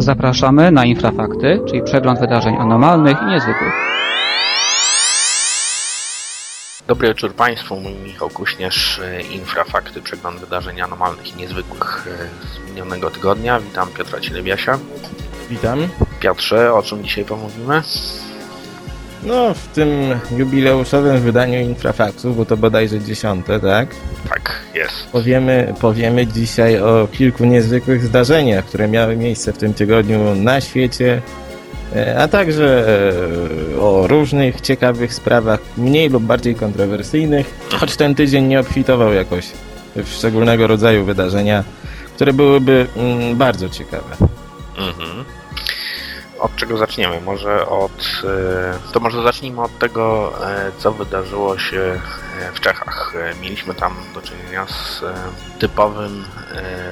Zapraszamy na Infrafakty, czyli przegląd wydarzeń anormalnych i niezwykłych. Dobry wieczór Państwu, mój Michał Kuśnierz, e, Infrafakty, przegląd wydarzeń anormalnych i niezwykłych e, z minionego tygodnia. Witam Piotra Cielebiasia. Witam. Piotrze, o czym dzisiaj pomówimy? No, w tym jubileuszowym wydaniu Infrafaksu, bo to bodajże dziesiąte, tak? Tak, jest. Powiemy, powiemy dzisiaj o kilku niezwykłych zdarzeniach, które miały miejsce w tym tygodniu na świecie, e, a także e, o różnych ciekawych sprawach, mniej lub bardziej kontrowersyjnych, choć ten tydzień nie obfitował jakoś w szczególnego rodzaju wydarzenia, które byłyby mm, bardzo ciekawe. Mhm. Od czego zaczniemy? Może od. e, To może zacznijmy od tego, e, co wydarzyło się e, w Czechach. Mieliśmy tam do czynienia z typowym,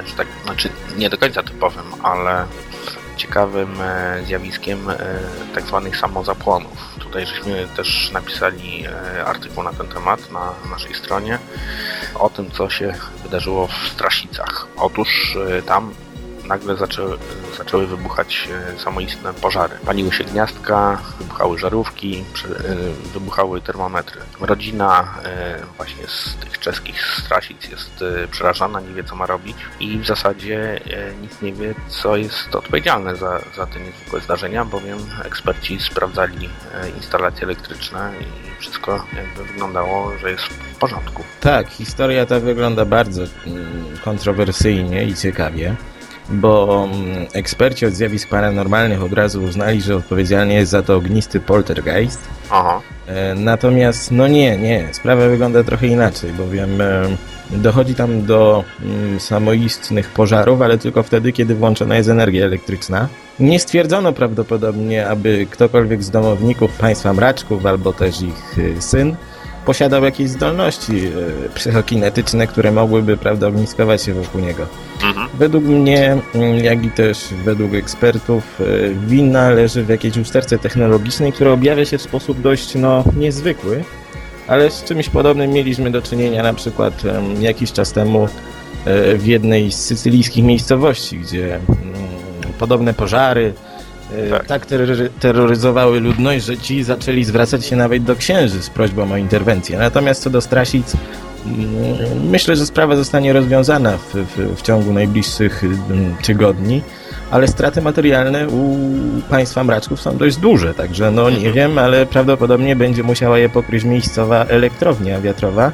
że tak, znaczy nie do końca typowym, ale ciekawym zjawiskiem tak zwanych samozapłonów. Tutaj żeśmy też napisali artykuł na ten temat na naszej stronie o tym, co się wydarzyło w Strasicach. Otóż tam nagle zaczęły, zaczęły wybuchać e, samoistne pożary. Paliły się gniazdka, wybuchały żarówki, e, wybuchały termometry. Rodzina e, właśnie z tych czeskich strasic jest przerażona, nie wie co ma robić i w zasadzie nic nie wie, co jest odpowiedzialne za, za te niezwykłe zdarzenia, bowiem eksperci sprawdzali instalacje elektryczne i wszystko jakby wyglądało, że jest w porządku. Tak, historia ta wygląda bardzo mm, kontrowersyjnie i ciekawie, bo mm, eksperci od zjawisk paranormalnych od razu uznali, że odpowiedzialny jest za to ognisty poltergeist. Aha, E, Natomiast, no nie, nie, sprawa wygląda trochę inaczej, bowiem e, dochodzi tam do mm, samoistnych pożarów, ale tylko wtedy, kiedy włączona jest energia elektryczna. Nie stwierdzono prawdopodobnie, aby ktokolwiek z domowników państwa mraczków albo też ich e, syn posiadał jakieś zdolności e, psychokinetyczne, które mogłyby prawda, ogniskować się wokół niego. mhm. Według mnie, mm, jak i też według ekspertów, e, wina leży w jakiejś usterce technologicznej, która objawia się w sposób dość no, niezwykły, ale z czymś podobnym mieliśmy do czynienia na przykład jakiś czas temu e, w jednej z sycylijskich miejscowości, gdzie mm, podobne pożary Tak. tak terrory- terroryzowały ludność, że ci zaczęli zwracać się nawet do księży z prośbą o interwencję. Natomiast co do Strasic, Mm, Myślę, że sprawa zostanie rozwiązana w, w, w ciągu najbliższych mm, tygodni, ale straty materialne u państwa mraczków są dość duże, także no nie wiem, ale prawdopodobnie będzie musiała je pokryć miejscowa elektrownia wiatrowa,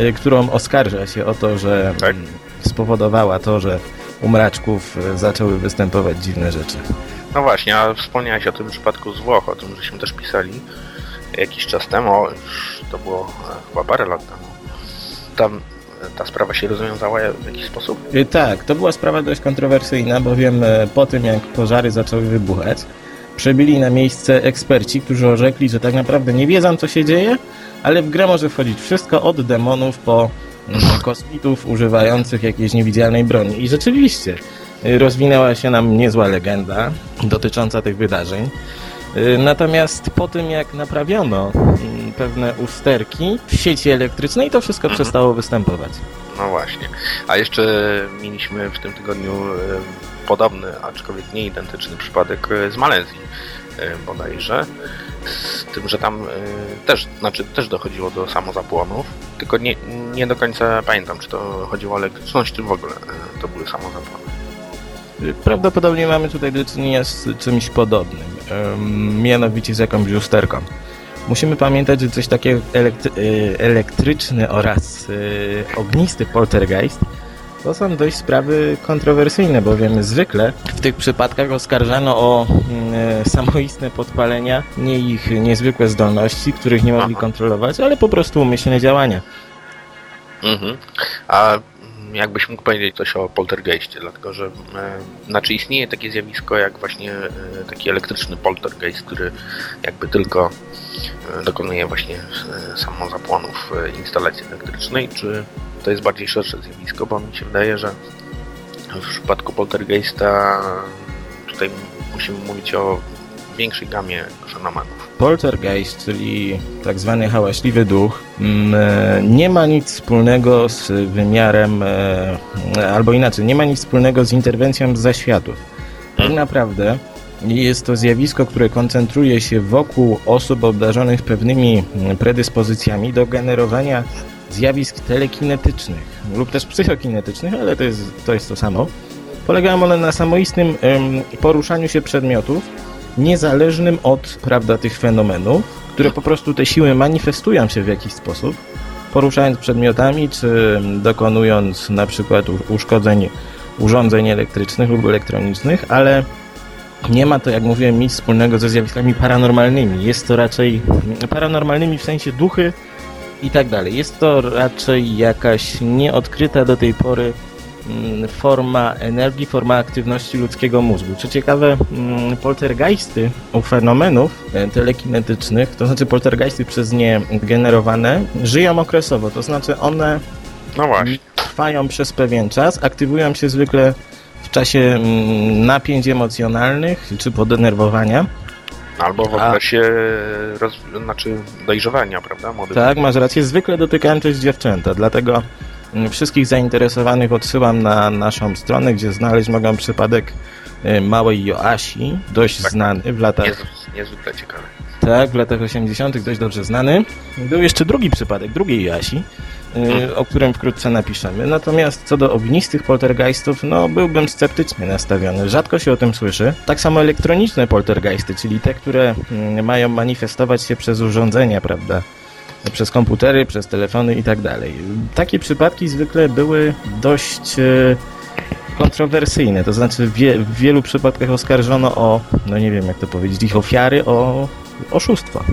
y, którą oskarża się o to, że Tak. mm, spowodowała to, że u mraczków y, zaczęły występować dziwne rzeczy. No właśnie, a wspomniałeś o tym przypadku z Włoch, o tym żeśmy też pisali jakiś czas temu, już to było e, chyba parę lat temu. Tam e, ta sprawa się rozwiązała w jakiś sposób? Y, Tak, to była sprawa dość kontrowersyjna, bowiem e, po tym jak pożary zaczęły wybuchać, przybyli na miejsce eksperci, którzy orzekli, że tak naprawdę nie wiedzą co się dzieje, ale w grę może wchodzić wszystko od demonów po kosmitów używających jakiejś niewidzialnej broni. I rzeczywiście y, rozwinęła się nam niezła legenda dotycząca tych wydarzeń. Y, Natomiast po tym jak naprawiono mm, pewne usterki w sieci elektrycznej, to wszystko Mhm. przestało występować. No właśnie. A jeszcze mieliśmy w tym tygodniu e, podobny, aczkolwiek nie identyczny przypadek z Malezji bodajże. Z tym, że tam e, też, znaczy też dochodziło do samozapłonów, tylko nie, nie do końca pamiętam, czy to chodziło o elektryczność, czy w ogóle e, to były samozapłony. Prawdopodobnie mamy tutaj do czynienia z czymś podobnym, mianowicie z jakąś lusterką. Musimy pamiętać, że coś takiego elektry- y, elektryczny oraz y, ognisty poltergeist to są dość sprawy kontrowersyjne, bowiem zwykle w tych przypadkach oskarżano o mm, samoistne podpalenia, nie ich niezwykłe zdolności, których nie mogli Aha. kontrolować, ale po prostu umyślne działania. Mhm. A jakbyś mógł powiedzieć coś o poltergeistie, dlatego że e, znaczy istnieje takie zjawisko jak właśnie e, taki elektryczny poltergeist, który jakby tylko e, dokonuje właśnie e, samozapłonów e, instalacji elektrycznej, czy to jest bardziej szersze zjawisko, bo mi się wydaje, że w przypadku poltergeista tutaj musimy mówić o większej gamie fenomenów. Poltergeist, czyli tak zwany hałaśliwy duch, mm, nie ma nic wspólnego z wymiarem, e, albo inaczej, nie ma nic wspólnego z interwencją z zaświatów. Tak naprawdę jest to zjawisko, które koncentruje się wokół osób obdarzonych pewnymi mm, predyspozycjami do generowania zjawisk telekinetycznych lub też psychokinetycznych, ale to jest to, jest to samo. Polegają one na samoistnym em, poruszaniu się przedmiotów, niezależnym od prawda, tych fenomenów, które po prostu te siły manifestują się w jakiś sposób, poruszając przedmiotami, czy dokonując na przykład uszkodzeń urządzeń elektrycznych lub elektronicznych, ale nie ma to, jak mówiłem, nic wspólnego ze zjawiskami paranormalnymi. Jest to raczej paranormalnymi w sensie duchy i tak dalej. Jest to raczej jakaś nieodkryta do tej pory mm, forma energii, forma aktywności ludzkiego mózgu. Co ciekawe, mm, poltergeisty u fenomenów e, telekinetycznych, to znaczy poltergeisty przez nie generowane, żyją okresowo, to znaczy one No trwają przez pewien czas, aktywują się zwykle w czasie mm, napięć emocjonalnych czy podenerwowania. Albo w A- okresie roz... znaczy dojrzewania, prawda? Młodych Tak, masz rację, zwykle dotykają też dziewczęta, dlatego mm, wszystkich zainteresowanych odsyłam na naszą stronę, gdzie znaleźć mogą przypadek y, małej Joasi, dość Tak. znany w latach, Niez... Niezwykle ciekawe. Tak, w latach 80., dość dobrze znany. Był jeszcze drugi przypadek, drugiej Joasi, y, o którym wkrótce napiszemy. Natomiast co do ognistych poltergeistów, no byłbym sceptycznie nastawiony. Rzadko się o tym słyszy. Tak samo elektroniczne poltergeisty, czyli te, które mm, mają manifestować się przez urządzenia, prawda? Przez komputery, przez telefony i tak dalej. Takie przypadki zwykle były dość e, kontrowersyjne, to znaczy w, wie, w wielu przypadkach oskarżono o, no nie wiem jak to powiedzieć, ich ofiary o oszustwo.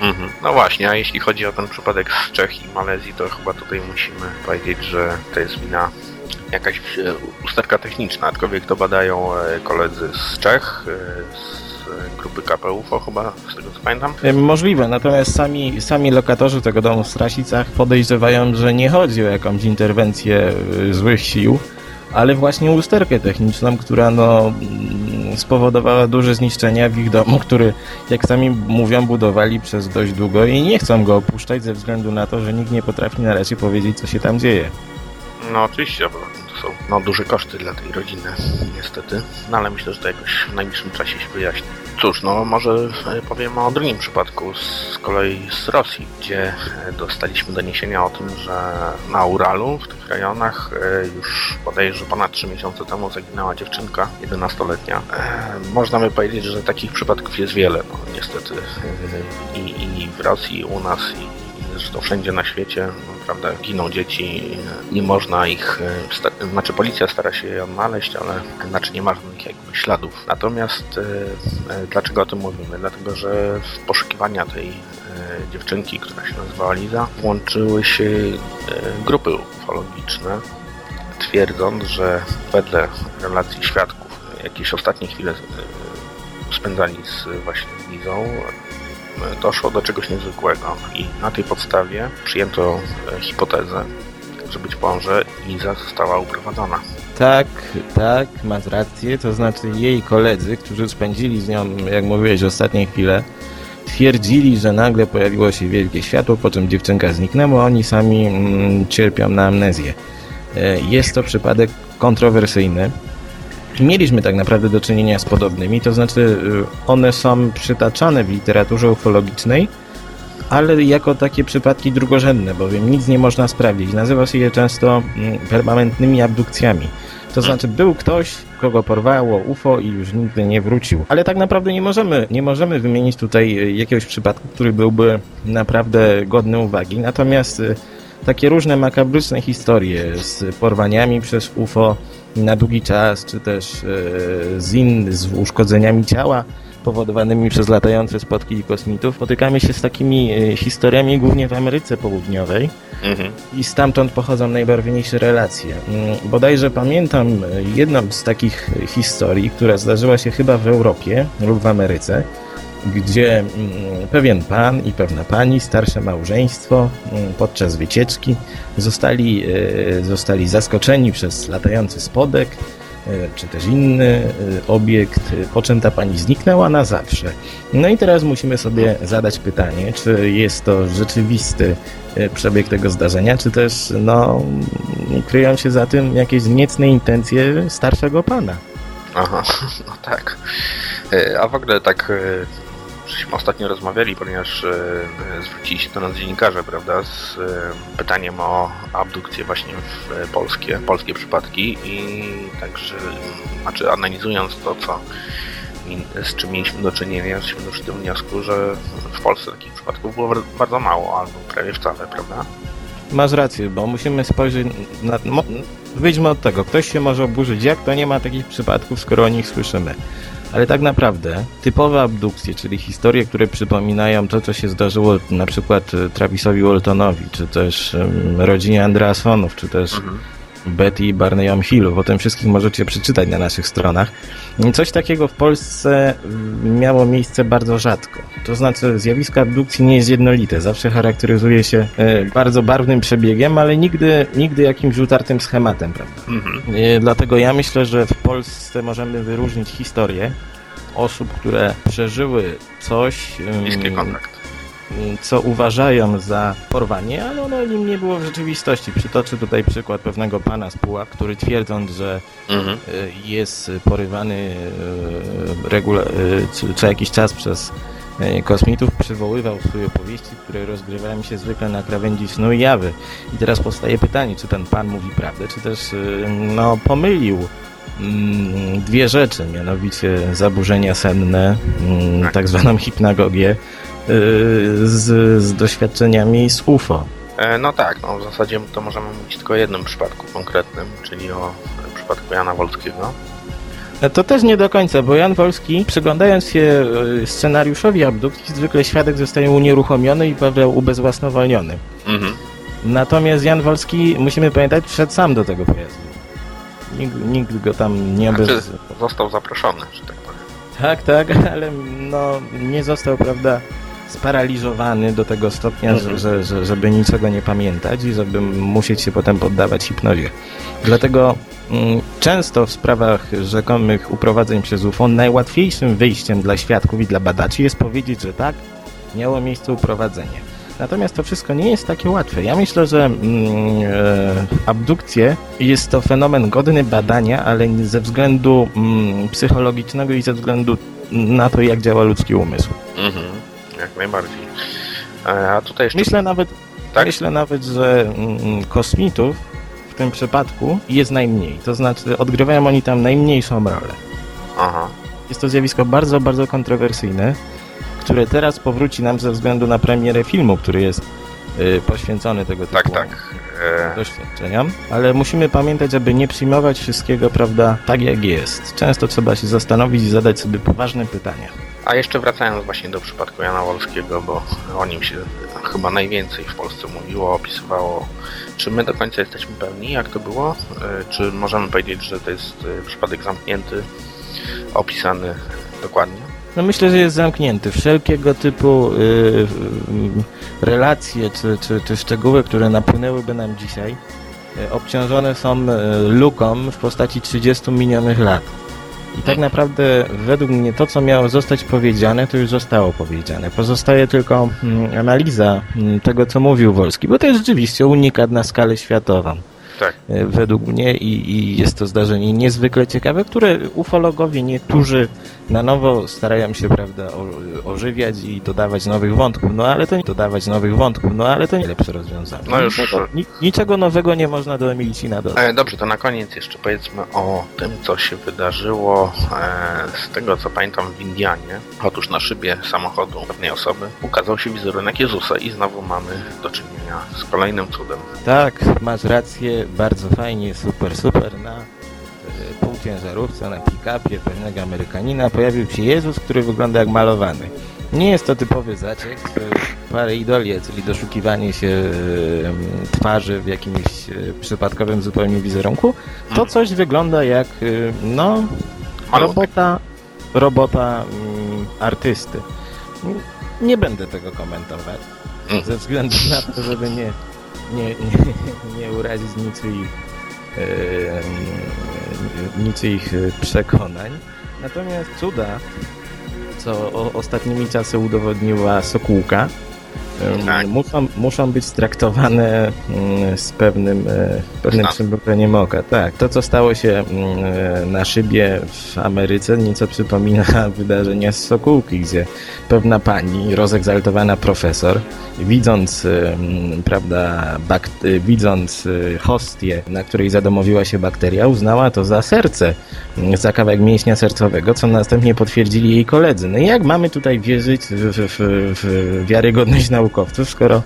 Mhm. No właśnie, a jeśli chodzi o ten przypadek z Czech i Malezji, to chyba tutaj musimy powiedzieć, że to jest wina jakaś e, usterka techniczna, aczkolwiek to badają e, koledzy z Czech, e, z grupy KPUFO chyba, z tego co pamiętam. Możliwe, natomiast sami, sami lokatorzy tego domu w Strasicach podejrzewają, że nie chodzi o jakąś interwencję złych sił, ale właśnie usterkę techniczną, która no, spowodowała duże zniszczenia w ich domu, który, jak sami mówią, budowali przez dość długo i nie chcą go opuszczać ze względu na to, że nikt nie potrafi na razie powiedzieć, co się tam dzieje. No oczywiście, bo są no, duże koszty dla tej rodziny, niestety. No ale myślę, że to jakoś w najbliższym czasie się wyjaśni. Cóż, no może e, powiem o drugim przypadku z kolei z Rosji, gdzie e, dostaliśmy doniesienia o tym, że na Uralu, w tych rejonach, e, już bodajże ponad 3 miesiące temu zaginęła dziewczynka 11-letnia. E, Można by powiedzieć, że takich przypadków jest wiele, no niestety. I, i w Rosji, i u nas, i zresztą wszędzie na świecie, no, prawda, giną dzieci, nie można ich, e, znaczy policja stara się je odnaleźć, ale znaczy nie ma żadnych jakby śladów. Natomiast e, e, dlaczego o tym mówimy? Dlatego, że w poszukiwania tej dziewczynki, która się nazywała Liza, włączyły się grupy ufologiczne, twierdząc, że wedle relacji świadków jakieś ostatnie chwile spędzali z właśnie Lizą, doszło do czegoś niezwykłego i na tej podstawie przyjęto e, hipotezę, że być może Liza została uprowadzona. Tak, tak, masz rację. To znaczy jej koledzy, którzy spędzili z nią, jak mówiłeś, ostatnie chwile, twierdzili, że nagle pojawiło się wielkie światło, po czym dziewczynka zniknęła, oni sami mm, cierpią na amnezję. E, Jest to przypadek kontrowersyjny. Mieliśmy tak naprawdę do czynienia z podobnymi, to znaczy y, one są przytaczane w literaturze ufologicznej, ale jako takie przypadki drugorzędne, bowiem nic nie można sprawdzić. Nazywa się je często mm, permanentnymi abdukcjami. To znaczy był ktoś, kogo porwało UFO i już nigdy nie wrócił. Ale tak naprawdę nie możemy, nie możemy wymienić tutaj y, jakiegoś przypadku, który byłby naprawdę godny uwagi. Natomiast y, takie różne makabryczne historie z porwaniami przez UFO na długi czas, czy też y, z, in, z uszkodzeniami ciała powodowanymi przez latające spotki kosmitów, spotykamy się z takimi y, historiami głównie w Ameryce Południowej Mhm. i stamtąd pochodzą najbarwniejsze relacje. Mm, Bodajże pamiętam y, jedną z takich historii, która zdarzyła się chyba w Europie lub w Ameryce, gdzie mm, pewien pan i pewna pani, starsze małżeństwo, mm, podczas wycieczki zostali, y, zostali zaskoczeni przez latający spodek, y, czy też inny y, obiekt, po czym ta pani zniknęła na zawsze. No i teraz musimy sobie zadać pytanie, czy jest to rzeczywisty przebieg tego zdarzenia, czy też no, kryją się za tym jakieś niecne intencje starszego pana. Aha, no tak. E, A w ogóle tak e, żeśmy ostatnio rozmawiali, ponieważ e, e, zwrócili się do nas dziennikarze, prawda, z e, pytaniem o abdukcje właśnie w polskie, polskie przypadki i także, znaczy analizując to, co z czym mieliśmy do czynienia, jesteśmy doszli do wniosku, że w Polsce takich przypadków było bar- bardzo mało, albo prawie wcale, prawda? Masz rację, bo musimy spojrzeć na... Wyjdźmy od tego, ktoś się może oburzyć, jak to nie ma takich przypadków, skoro o nich słyszymy. Ale tak naprawdę typowe abdukcje, czyli historie, które przypominają to, co się zdarzyło na przykład e, Travisowi Waltonowi, czy też em, rodzinie Andreasonów, czy też Mhm. Betty i Barney'om Hillów. O tym wszystkim możecie przeczytać na naszych stronach. Coś takiego w Polsce mm, miało miejsce bardzo rzadko. To znaczy zjawisko abdukcji nie jest jednolite. Zawsze charakteryzuje się e, bardzo barwnym przebiegiem, ale nigdy, nigdy jakimś utartym schematem, prawda? Mhm. E, Dlatego ja myślę, że w Polsce możemy wyróżnić historię osób, które przeżyły coś, em, Bliski kontakt. Co uważają za porwanie, ale ono nim nie było w rzeczywistości. Przytoczę tutaj przykład pewnego pana z Pułap, który twierdząc, że Mhm. y, jest porywany regula- y, co, co jakiś czas przez kosmitów, przywoływał swoje opowieści, które rozgrywają się zwykle na krawędzi snu i jawy. I teraz powstaje pytanie, czy ten pan mówi prawdę, czy też no, pomylił mm, dwie rzeczy, mianowicie zaburzenia senne, mm, Tak. tak zwaną hipnagogię, z, z doświadczeniami z UFO. E, No tak, no w zasadzie to możemy mówić tylko o jednym przypadku konkretnym, czyli o e, przypadku Jana Wolskiego. E, To też nie do końca, bo Jan Wolski, przyglądając się y, scenariuszowi abdukcji, zwykle świadek zostaje unieruchomiony i Paweł ubezwłasnowolniony. Mhm. Natomiast Jan Wolski, musimy pamiętać, wszedł sam do tego pojazdu. Nikt, nikt go tam nie Znaczy, bez... został zaproszony, że tak powiem. Tak, tak, ale no, nie został, prawda, sparaliżowany do tego stopnia, że, że, że, żeby niczego nie pamiętać i żeby musieć się potem poddawać hipnozie. Dlatego mm, często w sprawach rzekomych uprowadzeń przez UFO najłatwiejszym wyjściem dla świadków i dla badaczy jest powiedzieć, że tak, miało miejsce uprowadzenie. Natomiast to wszystko nie jest takie łatwe. Ja myślę, że mm, e, abdukcje jest to fenomen godny badania, ale ze względu mm, psychologicznego i ze względu na to, jak działa ludzki umysł. Mhm. Jak najbardziej. A tutaj jeszcze... Myślę nawet, Tak? myślę nawet że mm, kosmitów w tym przypadku jest najmniej. To znaczy odgrywają oni tam najmniejszą rolę. Aha. Jest to zjawisko bardzo, bardzo kontrowersyjne, które teraz powróci nam ze względu na premierę filmu, który jest y, poświęcony tego typu Tak, tak. E, doświadczeniom, ale musimy pamiętać, aby nie przyjmować wszystkiego, prawda, tak jak jest. Często trzeba się zastanowić i zadać sobie poważne pytania. A jeszcze wracając właśnie do przypadku Jana Wolskiego, bo o nim się chyba najwięcej w Polsce mówiło, opisywało. Czy my do końca jesteśmy pewni, jak to było? E, Czy możemy powiedzieć, że to jest e, przypadek zamknięty, opisany dokładnie? No myślę, że jest zamknięty. Wszelkiego typu y, y, relacje czy, czy, czy szczegóły, które napłynęłyby nam dzisiaj, y, obciążone są y, luką w postaci 30 minionych lat. I tak naprawdę według mnie to, co miało zostać powiedziane, to już zostało powiedziane. Pozostaje tylko mm, analiza mm, tego, co mówił Wolski, bo to jest rzeczywiście unikat na skalę światową. Tak. e, według mnie i, i jest to zdarzenie niezwykle ciekawe, które ufologowie niektórzy na nowo starają się, prawda, ożywiać i dodawać nowych wątków, no ale to nie dodawać nowych wątków, no ale to nie lepsze rozwiązanie. No już- Niczego, ni, niczego nowego nie można do Emilicina dodać. E, Dobrze, to na koniec jeszcze powiedzmy o tym, co się wydarzyło e, z tego, co pamiętam w Indianie. Otóż na szybie samochodu pewnej osoby ukazał się wizerunek Jezusa i znowu mamy do czynienia z kolejnym cudem. Tak, masz rację, bardzo fajnie, super, super. Na e, półciężarówce, na pick-upie pewnego Amerykanina pojawił się Jezus, który wygląda jak malowany. Nie jest to typowy zaciek, e, pareidolie, czyli doszukiwanie się e, twarzy w jakimś e, przypadkowym zupełnie wizerunku. To coś wygląda jak, no, robota, robota mm, artysty. Nie będę tego komentować, Mm. ze względu na to, żeby nie, nie, nie, nie urazić niczyich, mm, niczyich e, przekonań. Natomiast cuda, co ostatnimi czasy udowodniła Sokółka, Tak. Muszą, muszą być traktowane mm, z pewnym, e, pewnym przymrużeniem oka. Tak, to co stało się mm, e, na szybie w Ameryce nieco przypomina wydarzenia z Sokółki, gdzie pewna pani, rozegzaltowana profesor, widząc, em, prawda, bak- e, widząc e, hostię, na której zadomowiła się bakteria, uznała to za serce, za kawałek mięśnia sercowego, co następnie potwierdzili jej koledzy. No i jak mamy tutaj wierzyć w, w, w, wiarygodność naukowców, skoro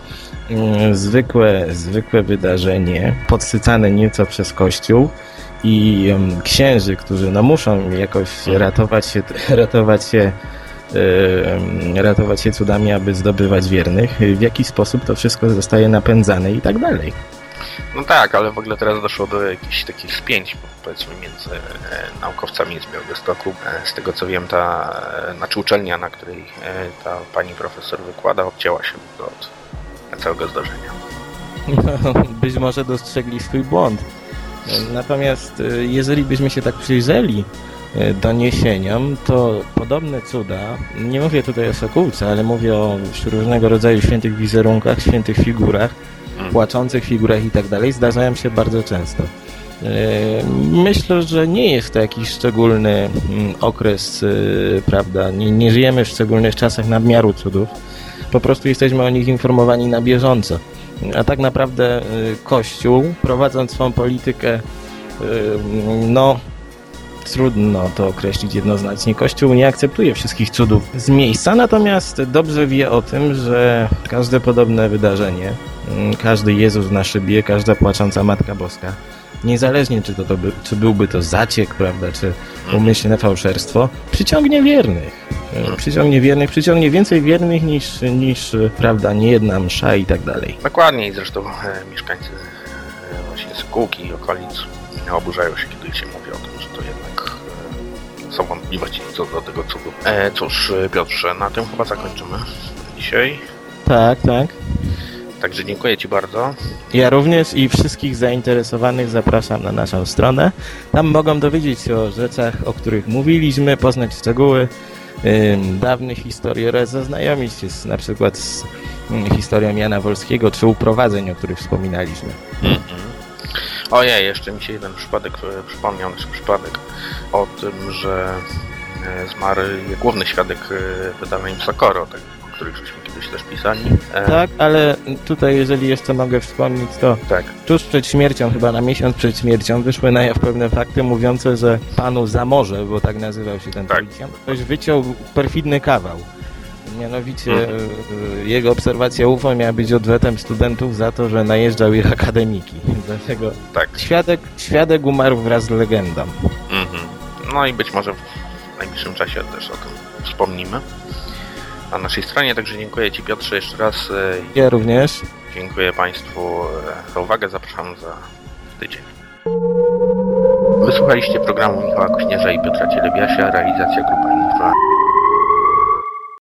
mm, zwykłe, zwykłe wydarzenie, podsycane nieco przez Kościół i em, księży, którzy no muszą jakoś ratować się, ratować się ratować się cudami, aby zdobywać wiernych, w jaki sposób to wszystko zostaje napędzane i tak dalej. No tak, ale w ogóle teraz doszło do jakichś takich spięć, powiedzmy, między e, naukowcami z Białegostoku. E, z tego co wiem, ta, e, znaczy uczelnia, na której ta pani profesor wykłada, obcięła się od całego zdarzenia. Być może dostrzegli swój błąd. Natomiast jeżeli byśmy się tak przyjrzeli doniesieniom, to podobne cuda, nie mówię tutaj o Sokółce, ale mówię o różnego rodzaju świętych wizerunkach, świętych figurach. Płaczących figurach i tak dalej, zdarzają się bardzo często. E, Myślę, że nie jest to jakiś szczególny mm, okres, e, prawda? Nie, nie żyjemy w szczególnych czasach nadmiaru cudów. Po prostu jesteśmy o nich informowani na bieżąco. A tak naprawdę e, Kościół, prowadząc swą politykę, no trudno to określić jednoznacznie. Kościół nie akceptuje wszystkich cudów z miejsca, natomiast dobrze wie o tym, że każde podobne wydarzenie, mm, każdy Jezus na szybie, każda płacząca Matka Boska, niezależnie czy, to, to by, czy byłby to zaciek, prawda, czy umyślne fałszerstwo, przyciągnie wiernych. E, Przyciągnie wiernych, przyciągnie więcej wiernych niż, niż prawda, niejedna msza i tak dalej. Dokładnie i zresztą e, mieszkańcy e, właśnie Sokółki i okolic oburzają się, kiedy się mówi są wątpliwości co do tego cudu. E, cóż, Piotrze, na tym chyba zakończymy dzisiaj. Tak, tak. Także dziękuję Ci bardzo. Ja również i wszystkich zainteresowanych zapraszam na naszą stronę. Tam mogą dowiedzieć się o rzeczach, o których mówiliśmy, poznać szczegóły ym, dawnych historii oraz zaznajomić się z, na przykład z ym, historią Jana Wolskiego czy uprowadzeń, o których wspominaliśmy. Mhm. Ojej, jeszcze mi się jeden przypadek e, przypomniał, nasz przypadek o tym, że e, zmarł główny świadek e, wydarzeń w Sokoro, tak, o których żeśmy kiedyś też pisali. Tak, ale tutaj jeżeli jeszcze mogę wspomnieć, to Tak. tuż przed śmiercią, chyba na miesiąc przed śmiercią, wyszły na jaw pewne fakty mówiące, że panu Zamorze, bo tak nazywał się ten Tak. policjant, ktoś wyciął perfidny kawał. Mianowicie Mhm. e, jego obserwacja UFO miała być odwetem studentów za to, że najeżdżał ich akademiki. Dlatego Tak. świadek, świadek umarł wraz z legendą. Mhm. No i być może w najbliższym czasie też o tym wspomnimy na naszej stronie. Także dziękuję Ci Piotrze jeszcze raz. e, Ja również. Dziękuję Państwu e, za uwagę. Zapraszam za tydzień. Wysłuchaliście programu Michała Kośnierza i Piotra Cielebiasia, realizacja grupa Infra.